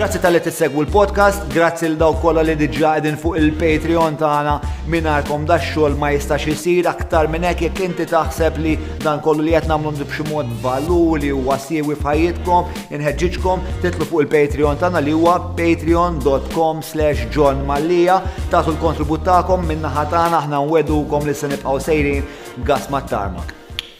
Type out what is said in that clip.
Grazzi tal-li t-segwu l-podcast, grazzi l daw kolla li diġa edin fuq il-Patreon tagħna minnarkom da xogħol ma jistax isir aktar minn hekk jekk inti taħseb li dan kollu li qed nagħmlu b'xi mod valur li huwa siewi f'ħajjitkom, inħeġġiġkom titlu fuq il-Patreon tagħna li huwa patreon.com slash John Mallija, tagħtu l-kontribut tagħkom minn naħa tagħna aħna nwedukom li se nibqgħu sejrin għas mat-tarmak.